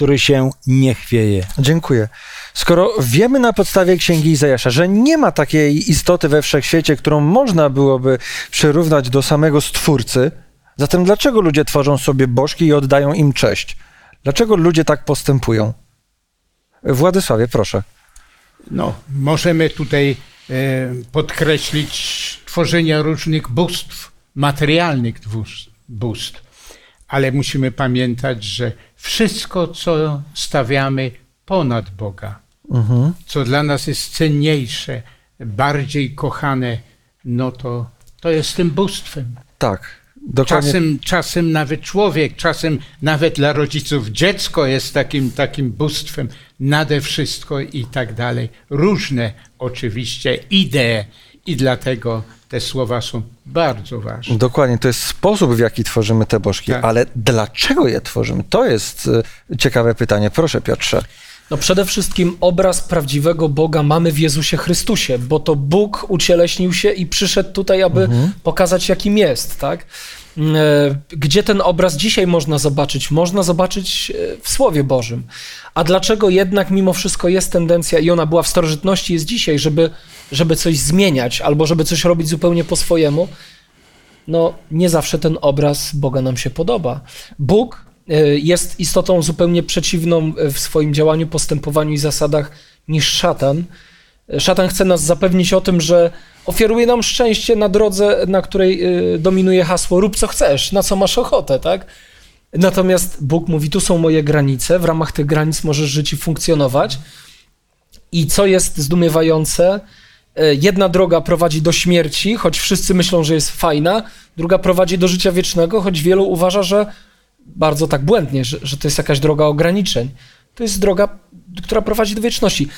który się nie chwieje. Dziękuję. Skoro wiemy na podstawie Księgi Izajasza, że nie ma takiej istoty we wszechświecie, którą można byłoby przyrównać do samego Stwórcy, zatem dlaczego ludzie tworzą sobie bożki i oddają im cześć? Dlaczego ludzie tak postępują? Władysławie, proszę. No, możemy tutaj e, podkreślić tworzenie różnych bóstw, materialnych bóstw, ale musimy pamiętać, że wszystko, co stawiamy ponad Boga, Mhm. co dla nas jest cenniejsze, bardziej kochane, no to, to jest tym bóstwem. Tak, dokładnie. Czasem, czasem nawet człowiek, czasem nawet dla rodziców dziecko jest takim, takim bóstwem, nade wszystko i tak dalej. Różne oczywiście idee i dlatego te słowa są bardzo ważne. Dokładnie, to jest sposób, w jaki tworzymy te bożki, Tak. ale dlaczego je tworzymy? To jest e, ciekawe pytanie. Proszę, Piotrze. No przede wszystkim obraz prawdziwego Boga mamy w Jezusie Chrystusie, bo to Bóg ucieleśnił się i przyszedł tutaj, aby pokazać, jakim jest, tak? E, Gdzie ten obraz dzisiaj można zobaczyć? Można zobaczyć e, w Słowie Bożym. A dlaczego jednak mimo wszystko jest tendencja, i ona była w starożytności, jest dzisiaj, żeby, żeby coś zmieniać albo żeby coś robić zupełnie po swojemu? no nie zawsze ten obraz Boga nam się podoba. Bóg e, jest istotą zupełnie przeciwną w swoim działaniu, postępowaniu i zasadach niż szatan. E, Szatan chce nas zapewnić o tym, że ofiaruje nam szczęście na drodze, na której e, dominuje hasło rób co chcesz, na co masz ochotę, tak? Natomiast Bóg mówi, tu są moje granice, w ramach tych granic możesz żyć i funkcjonować. I co jest zdumiewające, jedna droga prowadzi do śmierci, choć wszyscy myślą, że jest fajna, druga prowadzi do życia wiecznego, choć wielu uważa, że bardzo tak błędnie, że, że to jest jakaś droga ograniczeń. To jest droga, która prowadzi do wieczności.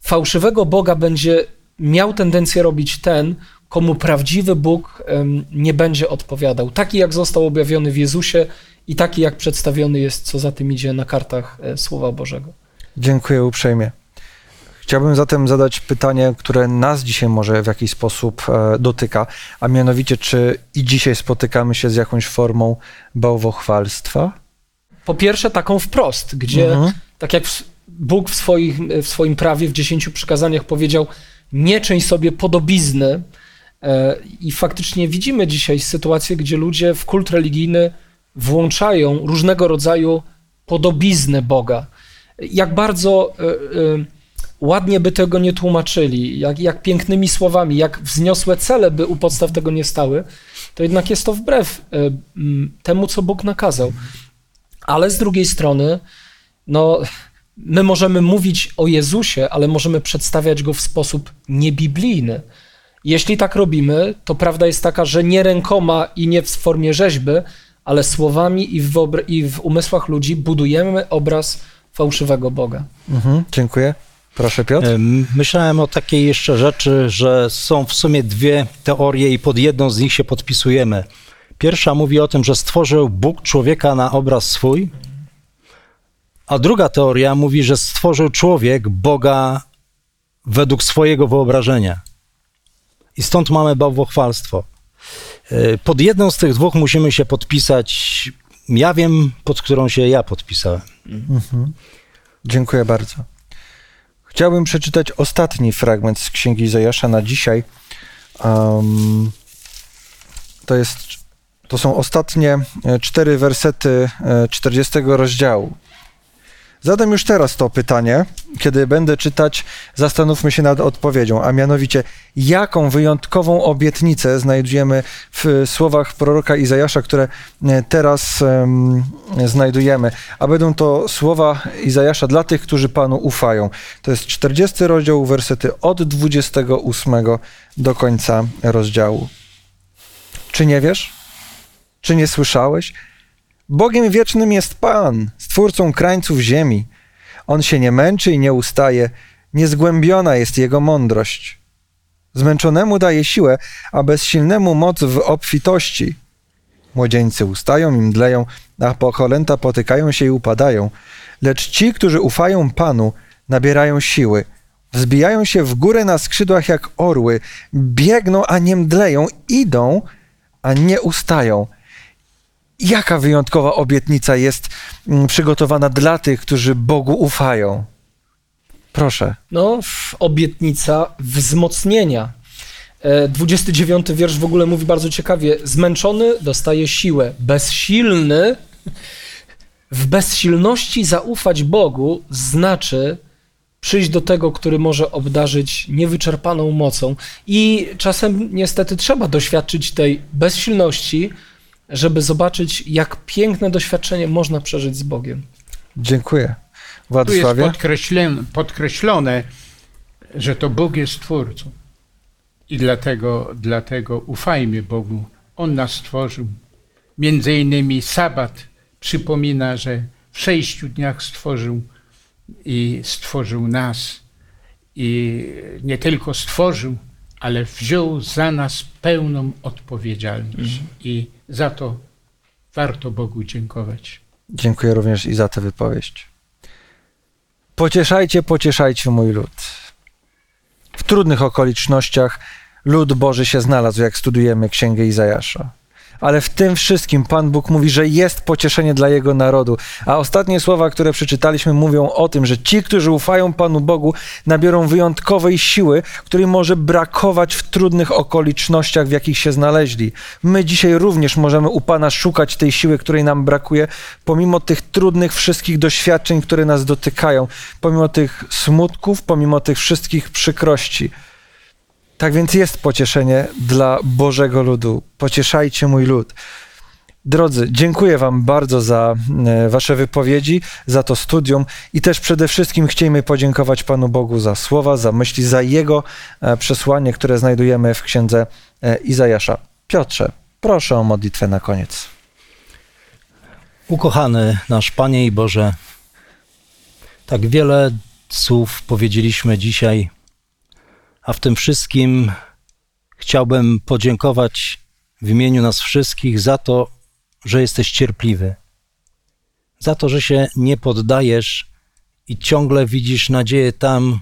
Fałszywego Boga będzie miał tendencję robić ten, komu prawdziwy Bóg em, nie będzie odpowiadał. Taki, jak został objawiony w Jezusie i taki, jak przedstawiony jest, co za tym idzie na kartach e, Słowa Bożego. Dziękuję uprzejmie. Chciałbym zatem zadać pytanie, które nas dzisiaj może w jakiś sposób e, dotyka, a mianowicie, czy i dzisiaj spotykamy się z jakąś formą bałwochwalstwa? Po pierwsze, taką wprost, gdzie Mhm. tak jak Bóg w, swoich, w swoim prawie, w dziesięciu przykazaniach powiedział, nie czyń sobie podobizny. E, I faktycznie widzimy dzisiaj sytuację, gdzie ludzie w kult religijny włączają różnego rodzaju podobizny Boga. Jak bardzo e, e, ładnie by tego nie tłumaczyli, jak, jak pięknymi słowami, jak wzniosłe cele by u podstaw tego nie stały, to jednak jest to wbrew m, temu, co Bóg nakazał. Ale z drugiej strony, no, my możemy mówić o Jezusie, ale możemy przedstawiać go w sposób niebiblijny. Jeśli tak robimy, to prawda jest taka, że nie rękoma i nie w formie rzeźby, ale słowami i w, wyobra- i w umysłach ludzi budujemy obraz fałszywego Boga. Mhm, dziękuję. Proszę, Piotr. Em, Myślałem o takiej jeszcze rzeczy, że są w sumie dwie teorie i pod jedną z nich się podpisujemy. Pierwsza mówi o tym, że stworzył Bóg człowieka na obraz swój, a druga teoria mówi, że stworzył człowiek Boga według swojego wyobrażenia. I stąd mamy bałwochwalstwo. E, Pod jedną z tych dwóch musimy się podpisać. Ja wiem, pod którą się ja podpisałem. Mhm. Dziękuję bardzo. Chciałbym przeczytać ostatni fragment z Księgi Izajasza na dzisiaj. Um, to, jest, to są ostatnie e, cztery wersety e, 40 rozdziału. Zadam już teraz to pytanie, kiedy będę czytać, zastanówmy się nad odpowiedzią, a mianowicie, jaką wyjątkową obietnicę znajdujemy w słowach proroka Izajasza, które e, teraz em, znajdujemy, a będą to słowa Izajasza dla tych, którzy Panu ufają. To jest 40 rozdział, wersety od 28 do końca rozdziału. Czy nie wiesz? Czy nie słyszałeś? Bogiem wiecznym jest Pan, stwórcą krańców ziemi. On się nie męczy i nie ustaje, niezgłębiona jest jego mądrość. Zmęczonemu daje siłę, a bezsilnemu moc w obfitości. Młodzieńcy ustają i mdleją, a pokolęta potykają się i upadają. Lecz ci, którzy ufają Panu, nabierają siły. Wzbijają się w górę na skrzydłach jak orły, biegną, a nie mdleją, idą, a nie ustają. Jaka wyjątkowa obietnica jest mm, przygotowana dla tych, którzy Bogu ufają? Proszę. No, obietnica wzmocnienia. E, 29 wiersz w ogóle mówi bardzo ciekawie. Zmęczony dostaje siłę, bezsilny w bezsilności zaufać Bogu znaczy przyjść do tego, który może obdarzyć niewyczerpaną mocą. I czasem niestety trzeba doświadczyć tej bezsilności, żeby zobaczyć, jak piękne doświadczenie można przeżyć z Bogiem. Dziękuję. Tu jest Władysławie? podkreślone, podkreślone, że to Bóg jest Twórcą. I dlatego, dlatego ufajmy Bogu. On nas stworzył. Między innymi sabat przypomina, że w sześciu dniach stworzył i stworzył nas. I nie tylko stworzył, ale wziął za nas pełną odpowiedzialność. I za to warto Bogu dziękować. Dziękuję również i za tę wypowiedź. Pocieszajcie, pocieszajcie mój lud. W trudnych okolicznościach lud Boży się znalazł, jak studujemy Księgę Izajasza. Ale w tym wszystkim Pan Bóg mówi, że jest pocieszenie dla Jego narodu. A ostatnie słowa, które przeczytaliśmy, mówią o tym, że ci, którzy ufają Panu Bogu, nabiorą wyjątkowej siły, której może brakować w trudnych okolicznościach, w jakich się znaleźli. My dzisiaj również możemy u Pana szukać tej siły, której nam brakuje, pomimo tych trudnych wszystkich doświadczeń, które nas dotykają, pomimo tych smutków, pomimo tych wszystkich przykrości. Tak więc jest pocieszenie dla Bożego ludu. Pocieszajcie mój lud. Drodzy, dziękuję Wam bardzo za e, Wasze wypowiedzi, za to studium i też przede wszystkim chcielibyśmy podziękować Panu Bogu za słowa, za myśli, za Jego e, przesłanie, które znajdujemy w księdze e, Izajasza. Piotrze, proszę o modlitwę na koniec. Ukochany nasz Panie i Boże, tak wiele słów powiedzieliśmy dzisiaj, a w tym wszystkim chciałbym podziękować w imieniu nas wszystkich za to, że jesteś cierpliwy, za to, że się nie poddajesz i ciągle widzisz nadzieję tam,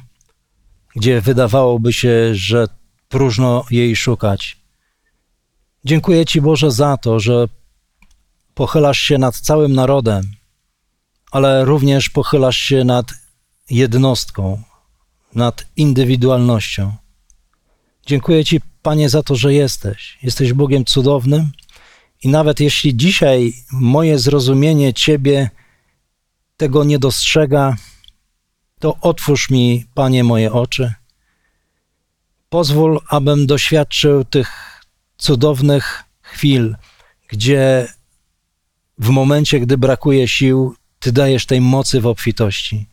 gdzie wydawałoby się, że próżno jej szukać. Dziękuję Ci Boże za to, że pochylasz się nad całym narodem, ale również pochylasz się nad jednostką, nad indywidualnością. Dziękuję Ci, Panie, za to, że jesteś. Jesteś Bogiem cudownym i nawet jeśli dzisiaj moje zrozumienie Ciebie tego nie dostrzega, to otwórz mi, Panie, moje oczy. Pozwól, abym doświadczył tych cudownych chwil, gdzie w momencie, gdy brakuje sił, Ty dajesz tej mocy w obfitości.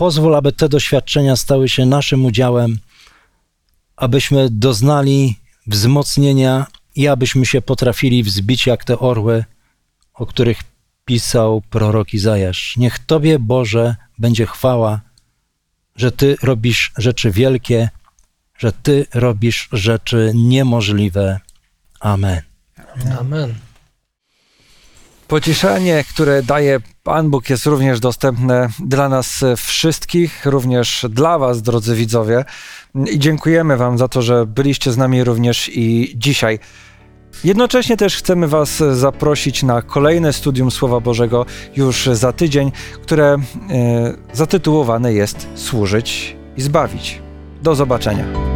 Pozwól, aby te doświadczenia stały się naszym udziałem, abyśmy doznali wzmocnienia i abyśmy się potrafili wzbić jak te orły, o których pisał prorok Izajasz. Niech Tobie, Boże, będzie chwała, że Ty robisz rzeczy wielkie, że Ty robisz rzeczy niemożliwe. Amen. Amen. Pocieszenie, które daje Pan Bóg, jest również dostępne dla nas wszystkich, również dla Was, drodzy widzowie. I dziękujemy Wam za to, że byliście z nami również i dzisiaj. Jednocześnie też chcemy Was zaprosić na kolejne studium Słowa Bożego już za tydzień, które e, zatytułowane jest Służyć i Zbawić. Do zobaczenia.